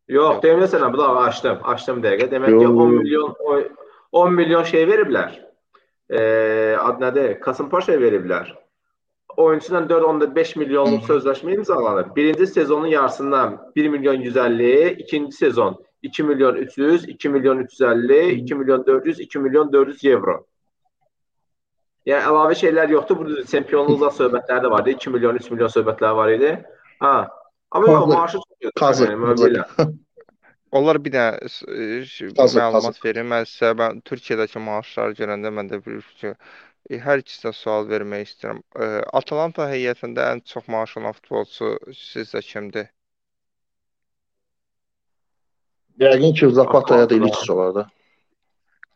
Speaker 1: Yox, demək sənə bu da açdım, açdım dəqiqə. Demək ki 10 milyon 10 milyon şey veriblər. E, ad nədir? Kasım Paşa veriblər. Oyunçuyla 4.5 milyonluq sözləşmə imzalanıb. Birinci sezonun yarısından 1 milyon 150, ikinci sezon 2 milyon 300, 2 milyon 350, 2 milyon 400, 2 milyon 400 evro. Yəni əlavə şeylər yoxdur. Burada çempionluqla söhbətlər də var idi. 2 milyon, 3 milyon söhbətlər var idi. Ha. Amma yox, maaşı çox
Speaker 2: yoxdur.
Speaker 3: Onlar bir dənə məlumat hazır. verir. Mən sizə mən Türkiyədəki maaşları görəndə mən də bir ki, hər ikisinə sual vermək istəyirəm. Atalanta heyətində ən çox maaş alan futbolçu sizcə kimdir?
Speaker 2: Yəqin ki, Zapata ya da İliç olar da.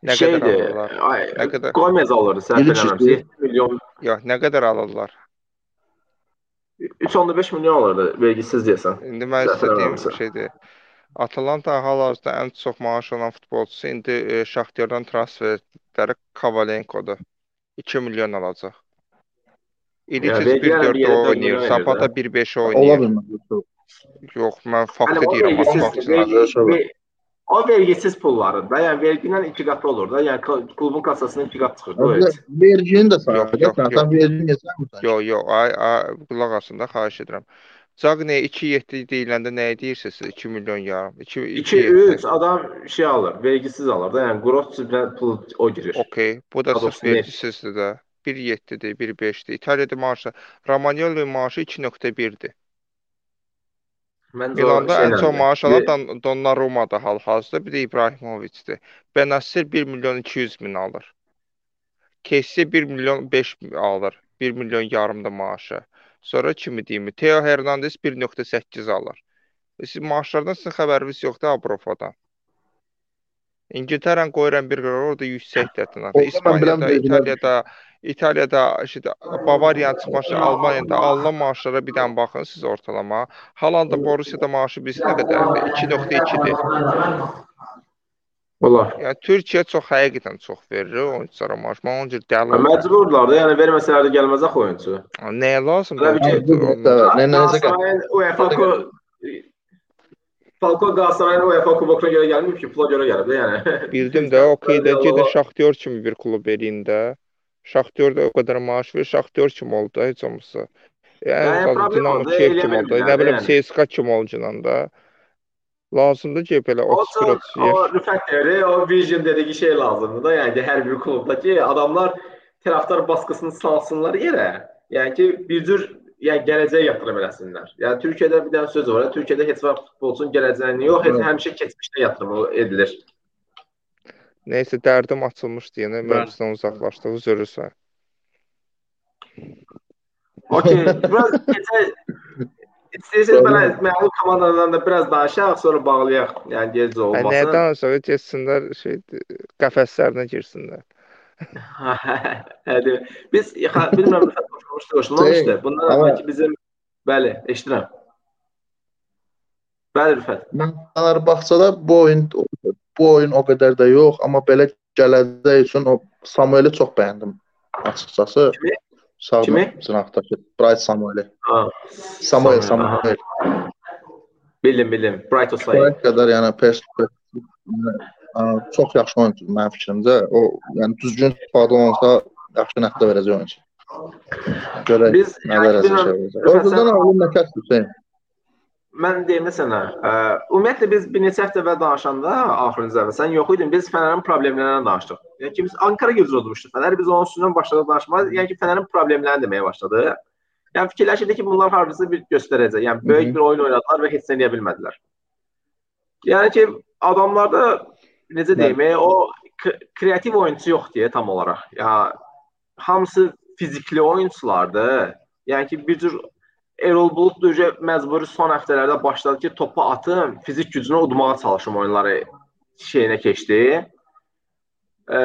Speaker 3: Nə
Speaker 1: Şeydir,
Speaker 3: qədər alırlar?
Speaker 1: Ay,
Speaker 3: Nə qədər?
Speaker 1: Gomez alırdı, səhv eləmirəmsə 7 milyon.
Speaker 3: Yox, nə qədər alırlar?
Speaker 1: 3.5 milyon alırdı vergisiz deyəsən.
Speaker 3: İndi mən sizə deyim şeydir. Atalanta hal-hazırda ən çox maaş alan futbolçusu indi e, Şaxtyordan transfer etdikləri Kovalenkodur. 2 milyon alacaq. İliçis
Speaker 1: Yəni,
Speaker 3: 1-4 oynayır, Zapata 1-5 oynayır.
Speaker 2: Ola bilməz.
Speaker 3: Yox, mən faktı
Speaker 1: Yəni,
Speaker 3: deyirəm,
Speaker 1: ver- O vergisiz pullarında, yəni verginin 2 qatı olur da, yəni kl- klubun kassasının 2 qatı çıxır. Bu heç.
Speaker 2: Vergini də
Speaker 3: Yox,
Speaker 2: sayır.
Speaker 3: yox, yox.
Speaker 2: neçə
Speaker 3: Yox, yox, ay, ay qulaq asın da, xahiş edirəm. Cagney 2.7 deyiləndə nəyə deyirsiniz siz? 2 milyon yarım. 2
Speaker 1: 2 3 adam şey alır, vergisiz alır da, yəni cibinə pul o girir.
Speaker 3: Okey, bu da sırf vergisizdir də. 1.7-dir, 1.5-dir. İtaliyada maaşı Romagnoli maaşı 2.1-dir.
Speaker 1: Məncə o
Speaker 3: Milanda ən çox maaş alan Don- Donnarumma-da hal-hazırda, bir də İbrahimovic-dir. Benacer 1 milyon 200 min alır. Kessi 1 milyon 5 alır. 1 milyon yarım da maaşı. Sonra kimi deyim, Theo Hernandez 1.8 alır. E, Siz maaşlardan sizin xəbəriniz yoxdur Avropadan. İngiltərəni qoyuram bir qərara orada yüksəkdir.
Speaker 2: Orada mən
Speaker 3: İspaniyada, İtaliyada, İtaliyada, işte Bavariyanın çıxması, Almaniyada alınan maaşlara bir dənə baxın siz ortalama. Halanda Borussiyada maaşı bilirsiz nə qədərdir? 2.2-dir.
Speaker 1: Olar.
Speaker 3: Yəni Türkiyə çox həqiqətən çox verir oyunçulara maaş. Mən onun üçün dəli.
Speaker 1: Məcburdular da, yəni verməsələr də gəlməz axı oyunçu.
Speaker 3: Nəyə Onlar-
Speaker 2: Nə necə gəl?
Speaker 1: Galatasarayın UEFA Falco Galatasarayın UEFA kubokuna görə gəlməyib ki, pula görə gəlib də yəni.
Speaker 3: Bildim də, okey də gedin Şaxtyor kimi bir klub eləyin də. Şaxtyor da o qədər maaş verir, Şaxtyor kimi oldu da heç olmasa. Yəni
Speaker 1: Yəni,
Speaker 3: yəni
Speaker 1: problem
Speaker 3: Dinamo Kiyev kimi oldu. Nə bilim
Speaker 1: yəni.
Speaker 3: CSKA kimi olacaq da. Lazımdır ki belə
Speaker 1: O
Speaker 3: 31
Speaker 1: o
Speaker 3: 30
Speaker 1: Rüfət dedi, o vision dediyi şey lazımdır da, yəni ki, hər bir klubda ki, adamlar tərəfdar baskısını salsınlar yerə. Yəni ki, bir cür yəni gələcəyə yatırım eləsinlər. Yəni Türkiyədə bir dənə söz var. Türkiyədə heç vaxt futbolçunun gələcəyini yox, heç həmişə keçmişə yatırım edilir.
Speaker 3: Nəysə dərdim açılmışdı yenə mövzudan uzaqlaşdıq, üzrürsən.
Speaker 1: Okey, biraz keçək İstəyirsiniz belə məğlub komandalardan da biraz danışaq, sonra bağlayaq. Yəni gec olmasın.
Speaker 3: Nə danışaq, getsinlər şey qəfəslərinə girsinlər.
Speaker 1: Hə, biz bilmirəm qoşulmuşdu, qoşulmamışdı. Bundan əvvəlki bizim bəli, eşidirəm. Bəli, Rüfət.
Speaker 2: Mən Fenerbahçedə bu oyun bu oyun o qədər də yox, amma belə gələcək üçün o Samueli çox bəyəndim açıqcası.
Speaker 1: Kimi?
Speaker 2: Sağ
Speaker 1: Kimi?
Speaker 2: Cinaqdakı Bright Samueli.
Speaker 1: Ha.
Speaker 2: Samuel Samuel.
Speaker 1: Bildim, bildim. Bright Osay.
Speaker 2: Bright qədər yəni perspektiv çox yaxşı oyunçu mənim fikrimcə. O yəni düzgün istifadə olunsa yaxşı nəticə verəcək oyunçu. Görək
Speaker 1: Biz
Speaker 2: nə dərəcədə. Oradan ağlım nə kəsdi Hüseyn?
Speaker 1: Mən deyim sənə, ə, ümumiyyətlə biz bir neçə həftə əvvəl danışanda axırıncı dəfə sən yox idin, biz Fənərin problemlərindən danışdıq. Yəni ki biz Ankara gücü udmuşduq. Fənər biz onun üstündən başladıq danışmağa. Yəni ki Fənərin problemlərini deməyə başladı. Yəni fikirləşirdik ki, bunlar hardasa bir göstərəcək. Yəni böyük Hı -hı. bir oyun oynadılar və heç nə edə bilmədilər. Yəni ki adamlarda necə deyim, e, o kreativ oyunçu yoxdur tam olaraq. Ya hamısı fizikli oyunçulardır. Yəni ki bir cür Erol Bulut da məcburi son həftələrdə başladı ki, topu atım, fizik gücünü udmağa çalışım oyunları şeyinə keçdi. E,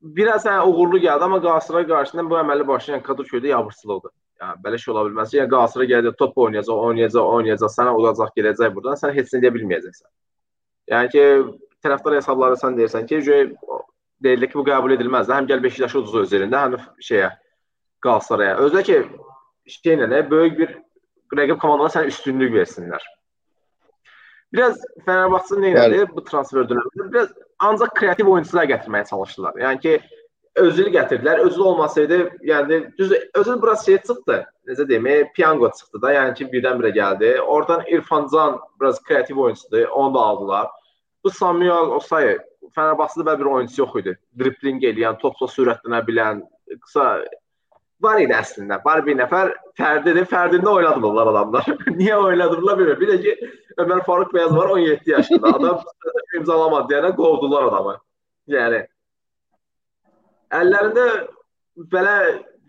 Speaker 1: biraz hə uğurlu gəldi, amma Qalatasaray qarşısında bu əməli başlayan Kaduköydə yabırsılıqdır. Yəni belə şey ola bilməz. Yəni Qalatasaray gələcək, top oynayacaq, oynayacaq, oynayacaq, sənə udacaq, gələcək burdan, sən heç nə edə bilməyəcəksən. Yəni ki, tərəfdar hesabları sən deyirsən ki, deyilir ki, bu qəbul edilməz. Həm gəl Beşiktaşı uduz öz yerində, həm şeyə Qalatasaraya. Özdə ki, şeylə də böyük bir rəqib komandana sənə üstünlük versinlər. Biraz Fenerbahçe nə etdi bu transfer dövründə? Biraz ancaq kreativ oyunçular gətirməyə çalışdılar. Yəni ki, özünü gətirdilər. Özü olmasaydı, yəni düz özü biraz şey çıxdı. Necə deyim, piyango çıxdı da. Yəni ki, birdən-birə gəldi. Oradan İrfancan biraz kreativ oyunçudur. Onu da aldılar. Bu Samuel Osayi Fenerbahçedə belə bir oyunçu yox idi. Dribling eləyən, topla sürətlənə bilən, qısa var idi əslində. Var bir nəfər Fərdidir. Fərdində oynadılar adamlar. Niyə oynadılar bilmirəm. Bir də ki Ömər Faruk Bəyaz var 17 yaşında. Adam imzalamadı deyənə qovdular adamı. Yəni əllərində belə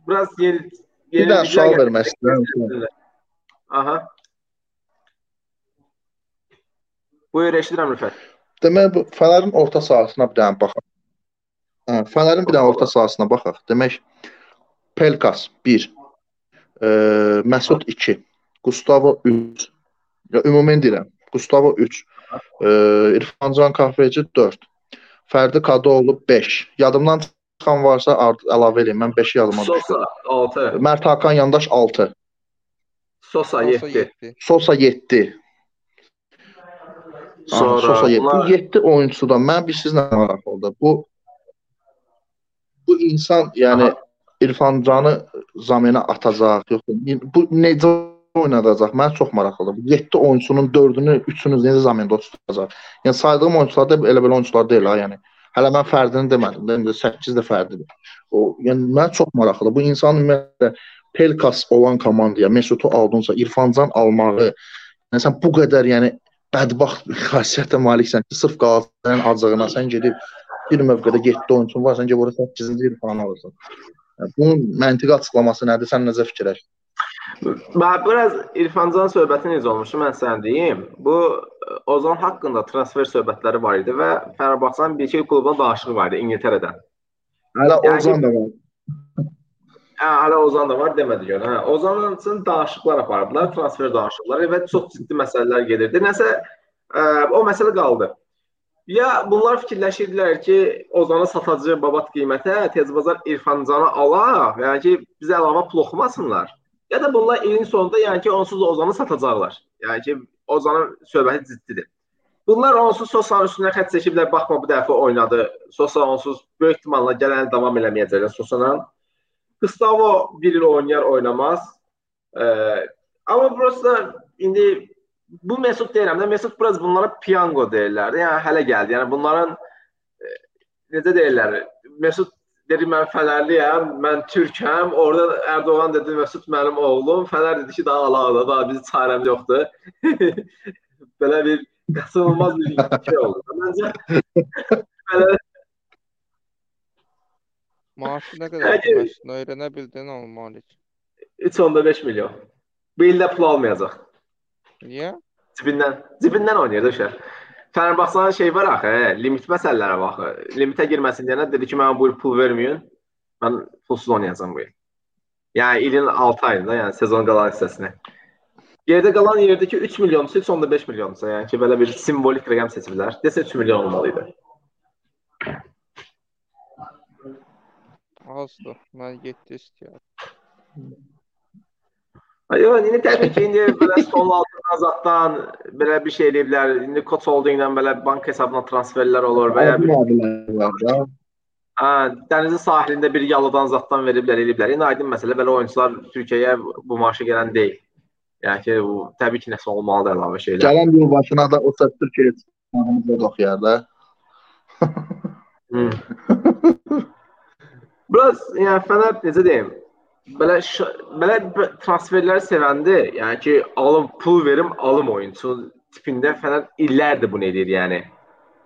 Speaker 1: biraz yeni
Speaker 2: yeni bir daha sual istəyirəm.
Speaker 1: Aha. Buyur, eşidirəm Rüfət.
Speaker 2: Demək bu Fənərin orta sahasına bir dənə baxaq. Hə, Fənərin bir dənə orta sahasına baxaq. Demək Pelkas 1, e, Məsud 2, Gustavo 3. Ya ümumən deyirəm. Gustavo 3, e, İrfancan Kahveci 4, Fərdi Kadıoğlu 5. Yadımdan çıxan varsa əlavə edeyim. Mən 5-i yadıma
Speaker 1: düşdü. Sosa 6.
Speaker 2: Mert Hakan Yandaş 6.
Speaker 1: Sosa 7.
Speaker 2: Sosa 7. Sonra Sosa 7. Bu 7 oyunçudan mən bir sizlə maraqlıdır. Bu bu insan yəni Aha İrfan Canı zəminə atacaq, yoxsa bu necə oynadacaq? Mən çox maraqlıdır. 7 oyunçunun 4-ünü, 3-ünü necə zəmində tutacaq? Yəni saydığım oyunçular da elə belə oyunçular deyil ha, yəni. Hələ mən fərdini demədim. Dedim 8 də fərdidir. O, yəni mən çox maraqlıdır. Bu insan ümumiyyətlə Pelkas olan komandaya Mesutu aldınsa, İrfancan almağı, yəni sən bu qədər yəni bədbaxt xasiyyətə maliksən ki, sırf Qalatasarayın acığına sən gedib bir mövqedə 7 oyunçun var, sən gedib ora 8-ci İrfanı alırsan. Bunun məntiqi açıqlaması nədir? Sən necə fikirləşirsən?
Speaker 1: Mən biraz İrfancan söhbəti necə olmuşdu, mən sənə deyim. Bu Ozan haqqında transfer söhbətləri var idi və Fenerbahçenin bir iki klubuna danışığı var idi İngiltərədən.
Speaker 2: Hələ yəni, Ozan da var.
Speaker 1: Hə, hələ Ozan da var demədi gör. Hə, Ozanın üçün danışıqlar apardılar, transfer danışıqları və çox ciddi məsələlər gedirdi. Nəsə ə, o məsələ qaldı. Ya bunlar fikirləşirdilər ki, Ozanı satacaq babat qiymətə, tezbazar İrfancanı ala, yəni ki, bizə əlavə pul oxumasınlar. Ya da bunlar ilin sonunda yəni ki, onsuz da Ozanı satacaqlar. Yəni ki, Ozanın söhbəti ciddidir. Bunlar onsuz Sosanın üstünə xətt çəkiblər, baxma bu dəfə oynadı. Sosa onsuz böyük ehtimalla gələn davam eləməyəcəklər Sosanın. Gustavo bir il oynayar, oynamaz. Ee, amma burası indi bu Mesut deyirəm də, Mesut biraz bunlara piyango deyirlər. Yəni hələ gəldi. Yəni bunların e, necə deyirlər? Mesut dedi mən Fənərliyəm, mən türkəm. Orada Ərdoğan dedi Məsud mənim oğlum. Fənər dedi ki, daha alaqda, daha bizim çarəmiz yoxdur. Belə bir qaçılmaz bir şey oldu. Məncə Fənər
Speaker 3: Maaşı nə qədər öyrənə bildin onu Malik?
Speaker 1: 3.5 milyon. Bu ildə pul almayacaq.
Speaker 3: Niyə?
Speaker 1: Cibindən, cibindən oynayır da uşaq. Fenerbahçe'nin şey var axı, limit məsələləri var axı. Limitə girməsin deyənə dedi ki, mənə bu il pul verməyin. Mən pulsuz oynayacağam bu il. Yəni ilin 6 ayında, yəni sezon qalan hissəsini. Yerdə qalan yerdəki 3 milyonsa 3.5 milyonsa, yəni ki, belə bir simvolik rəqəm seçiblər. Desə 3 milyon olmalı idi.
Speaker 3: Azdır. Mən 7 istəyirəm.
Speaker 1: Yox, indi təbii ki, indi belə son altından zatdan belə bir şey eləyiblər. İndi Koç Holdingdən belə bank hesabına transferlər olur və ya bir Hə, dənizin sahilində bir yalıdan zatdan veriblər, eləyiblər. İndi aydın məsələ belə oyunçular Türkiyəyə bu maaşa gələn deyil. Yəni ki, bu təbii ki, nəsə olmalıdır əlavə şeylər.
Speaker 2: Gələn il başına da o səs Türkiyəyə oxuyar da.
Speaker 1: Biraz yəni Fənər necə deyim? Belə belə transferləri sevəndə, yəni ki, alım pul verim, alım oyunçu tipində Fənər illərdir bunu edir, yəni.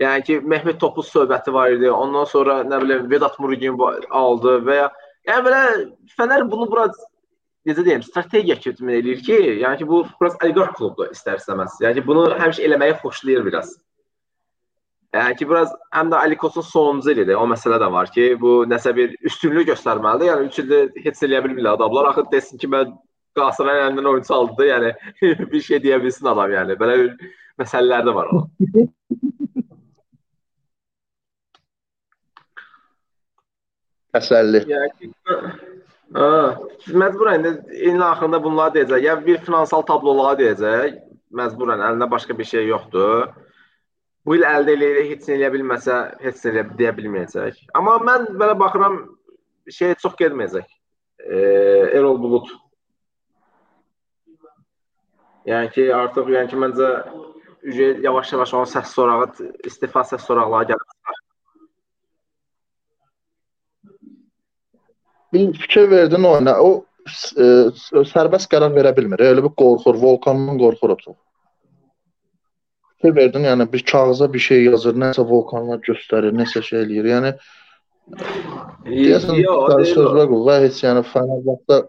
Speaker 1: Yəni ki, Mehmet Topuz söhbəti var idi. Ondan sonra nə bilim Vedat Murugin aldı və ya yəni belə Fənər bunu biraz necə deyim, strategiya kimi eləyir ki, yəni ki, bu biraz oliqarx klubdur istər-istəməz. Yəni ki, bunu həmişə eləməyi xoşlayır biraz. Yəni ki, biraz həm də Alikosun sonuncu ilidir. O məsələ də var ki, bu nəsə bir üstünlük göstərməlidir. Yəni 3 ildə heç eləyə bilmirlər adamlar. Axı desin ki, mən Qalatasaray əlindən oyunçu aldı, yəni bir şey deyə bilsin adam yəni. Belə bir məsələlər də var onun.
Speaker 2: Təsəlli.
Speaker 1: Yəni ha, məcburən ilin axırında bunları deyəcək. Ya bir finansal tabloları deyəcək. Məcburən əlində başqa bir şey yoxdur bu il əldə eləyə heç nə eləyə bilməsə, heç nə eləyə deyə bilməyəcək. Amma mən belə baxıram şey çox getməyəcək. E, Erol Bulut. Yəni ki, artıq yəni ki, məncə yavaş-yavaş onun səs sorağı, istifa səs soraqları gəlir.
Speaker 2: Bir fikir verdin oyuna. O e, sərbəst qərar verə bilmir. Elə bir qorxur, Volkandan qorxur o çox fikir verdin, yəni bir kağıza bir şey yazır, nəsə volkanlar göstərir, nəsə şey eləyir. Yəni deyəsən sözlər qul və heç yəni Fenerbahçe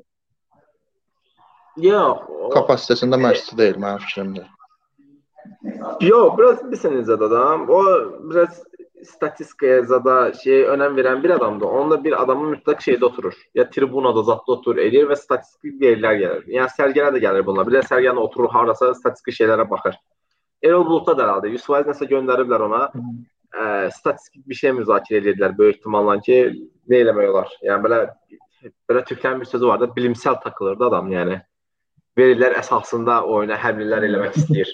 Speaker 1: Yox,
Speaker 2: kapasitəsində məşqçi deyil mənim fikrimdə.
Speaker 1: Yox, biraz bir sənəcə adam. O biraz statistikaya zada şey önəm verən bir adamdır. Onda bir adamın mütləq şeydə oturur. Ya tribunada zətdə oturur, eləyir və statistik verillər gəlir. Yəni sərgənə də gəlir bunlar. Bir də sərgənə oturur harasa statistik şeylərə baxır. Erol Buludda da herhalde 100% nəsə göndəriblər ona. Ə, statistik bir şey müzakirə edirdilər böyük ehtimalla ki, nə eləmək olar. Yəni belə belə türklərin bir sözü var da, bilimsel takılırdı adam, yəni. Verilər əsasında oyuna həmlilər eləmək istəyir.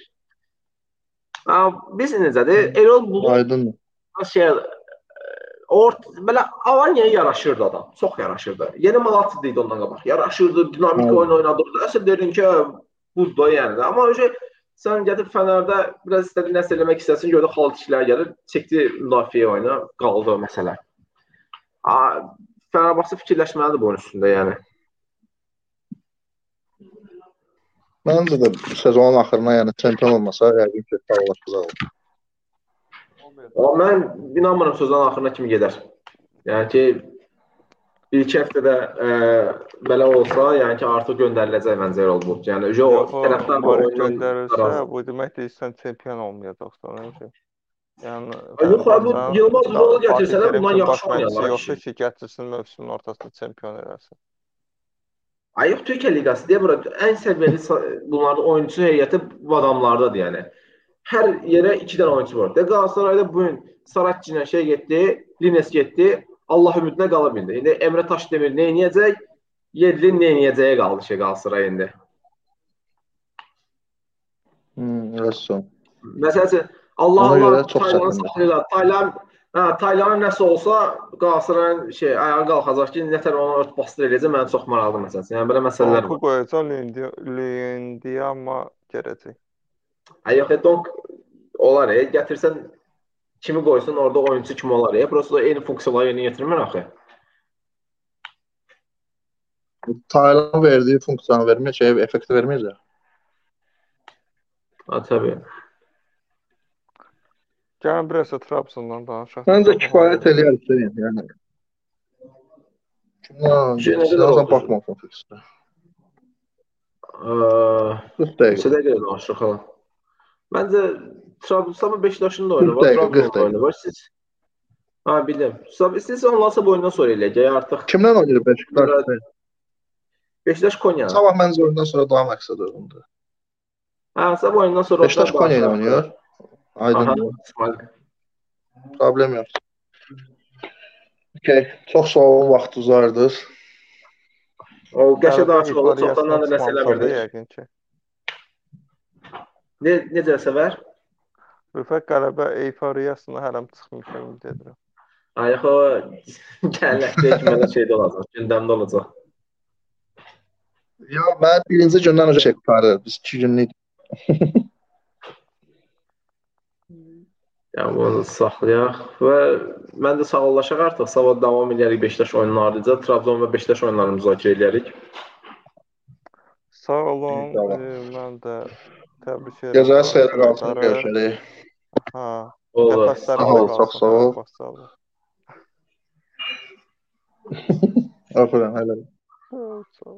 Speaker 1: Biz necədir? Erol Bulud
Speaker 2: Aydın.
Speaker 1: Şey Ort belə Alanyaya yaraşırdı adam. Çox yaraşırdı. Yeni Malatya idi ondan qabaq. Yaraşırdı, dinamik oyun oynadırdı. Əsl dedin ki, buzda yəni. Amma öncə Sən gedib Fənərdə biraz istədin nəsə eləmək istəsin, gördün xalq işlər gəlir, çəkdi müdafiə oyuna, qaldı o məsələ. Fənərbağçı fikirləşməlidir bunun üstündə, yəni.
Speaker 2: Məncə də sezonun axırına, yəni çempion olmasa, yəqin ki, sağlaşacaq.
Speaker 1: Amma mən inanmıram sezonun axırına kimi gedər. Yəni ki, iki həftədə ə, e, belə olsa, yəni ki, artıq göndəriləcək məncə Erol Bulut. Yəni o tərəfdən
Speaker 3: bu göndərilsə, bu deməkdir sən çempion olmayacaqsan, necə? Yəni
Speaker 1: Yox, bu Yılmaz Ünal'ı gətirsələr bundan yaxşı oynayarlar.
Speaker 3: Yoxsa ki, gətirsin mövsümün ortasında çempion eləsin.
Speaker 1: Ay yox, Türkiyə liqası deyə bura ən səviyyəli bunların oyunçu heyəti bu adamlardadır, yəni. Hər yerə 2 dənə oyunçu var. De Qalatasarayda bu gün Saratçı ilə şey getdi, Lines getdi. Allah ümidinə qala bildi. İndi Emre Taşdemir nə edəcək? Yedlin nə edəcəyə qaldı şey Qalatasaray indi.
Speaker 2: Hmm, rəssam.
Speaker 1: Məsələn, Allah Allah Taylanı saxlayırlar. Taylan hə, Taylanın nəsə olsa Qalatasarayın şey ayağa qalxacaq ki, nətər onu ört bastır eləyəcək. Mənə çox maraqlı məsələsi. Yəni belə məsələlər
Speaker 3: var. Qoyacaq Lindiama gələcək.
Speaker 1: Ay yox, donc olar, e, gətirsən kimi qoysun orada oyunçu kimi olar. Ya prosta eyni funksiyaları yerinə yetirmir axı.
Speaker 2: Taylan verdiyi funksiyanı vermir, şey effekti vermir ya.
Speaker 1: Ha, təbii.
Speaker 3: Gəlin biraz da Trabzondan danışaq.
Speaker 2: Məncə kifayət eləyər Hüseyn, yəni. Kimdən fiksdə. 40 dəqiqə.
Speaker 1: Neçə dəqiqə danışırıq hala? Məncə Trabzonspor Beşiktaşın da oyunu var,
Speaker 2: 40 dəqiqə, 40
Speaker 1: Trabzonun oyunu var. Siz Ha, bildim. İstəyirsən onlarsa bu oyundan sonra eləyək. Ya artıq
Speaker 2: Kimdən oynayır Beşiktaş?
Speaker 1: Beşiktaş Konya.
Speaker 2: Sabah məncə oyundan sonra daha məqsəd oyundur.
Speaker 1: Ha, sabah oyundan sonra
Speaker 2: Beşiktaş Konya ilə oynayır. Aydın. Problem yox. Okay, çox sağ olun vaxtınızı
Speaker 1: O qəşə daha açıq olur. Çoxdan da nəsə eləmirdi.
Speaker 3: Yəqin ki.
Speaker 1: Ne necə səvər?
Speaker 3: Rüfət qələbə eyfariyasına hələm çıxmışam ümid edirəm.
Speaker 1: Ay xo gələcək ki, mənə şeydə olacaq, gündəmdə olacaq.
Speaker 2: Ya mən birinci gündən öncə çək qurtarır. Biz 2 günlük.
Speaker 1: Yəni bunu saxlayaq və mən də sağollaşaq artıq. Sabah davam edərik Beşiktaş oyununun ardınca. Trabzon və Beşiktaş oyunlarını müzakirə edərik.
Speaker 3: Sağ olun. E, mən də təbrik edirəm.
Speaker 2: Gecəyə xeyir qalsın,
Speaker 3: Arkadaşları.
Speaker 2: görüşərik.
Speaker 3: Ha.
Speaker 1: Olur.
Speaker 3: Nəfəslər
Speaker 2: Sağ ol, çox sağ ol.
Speaker 3: Sağ ol.
Speaker 2: Aferin, hələ.
Speaker 3: Sağ ol.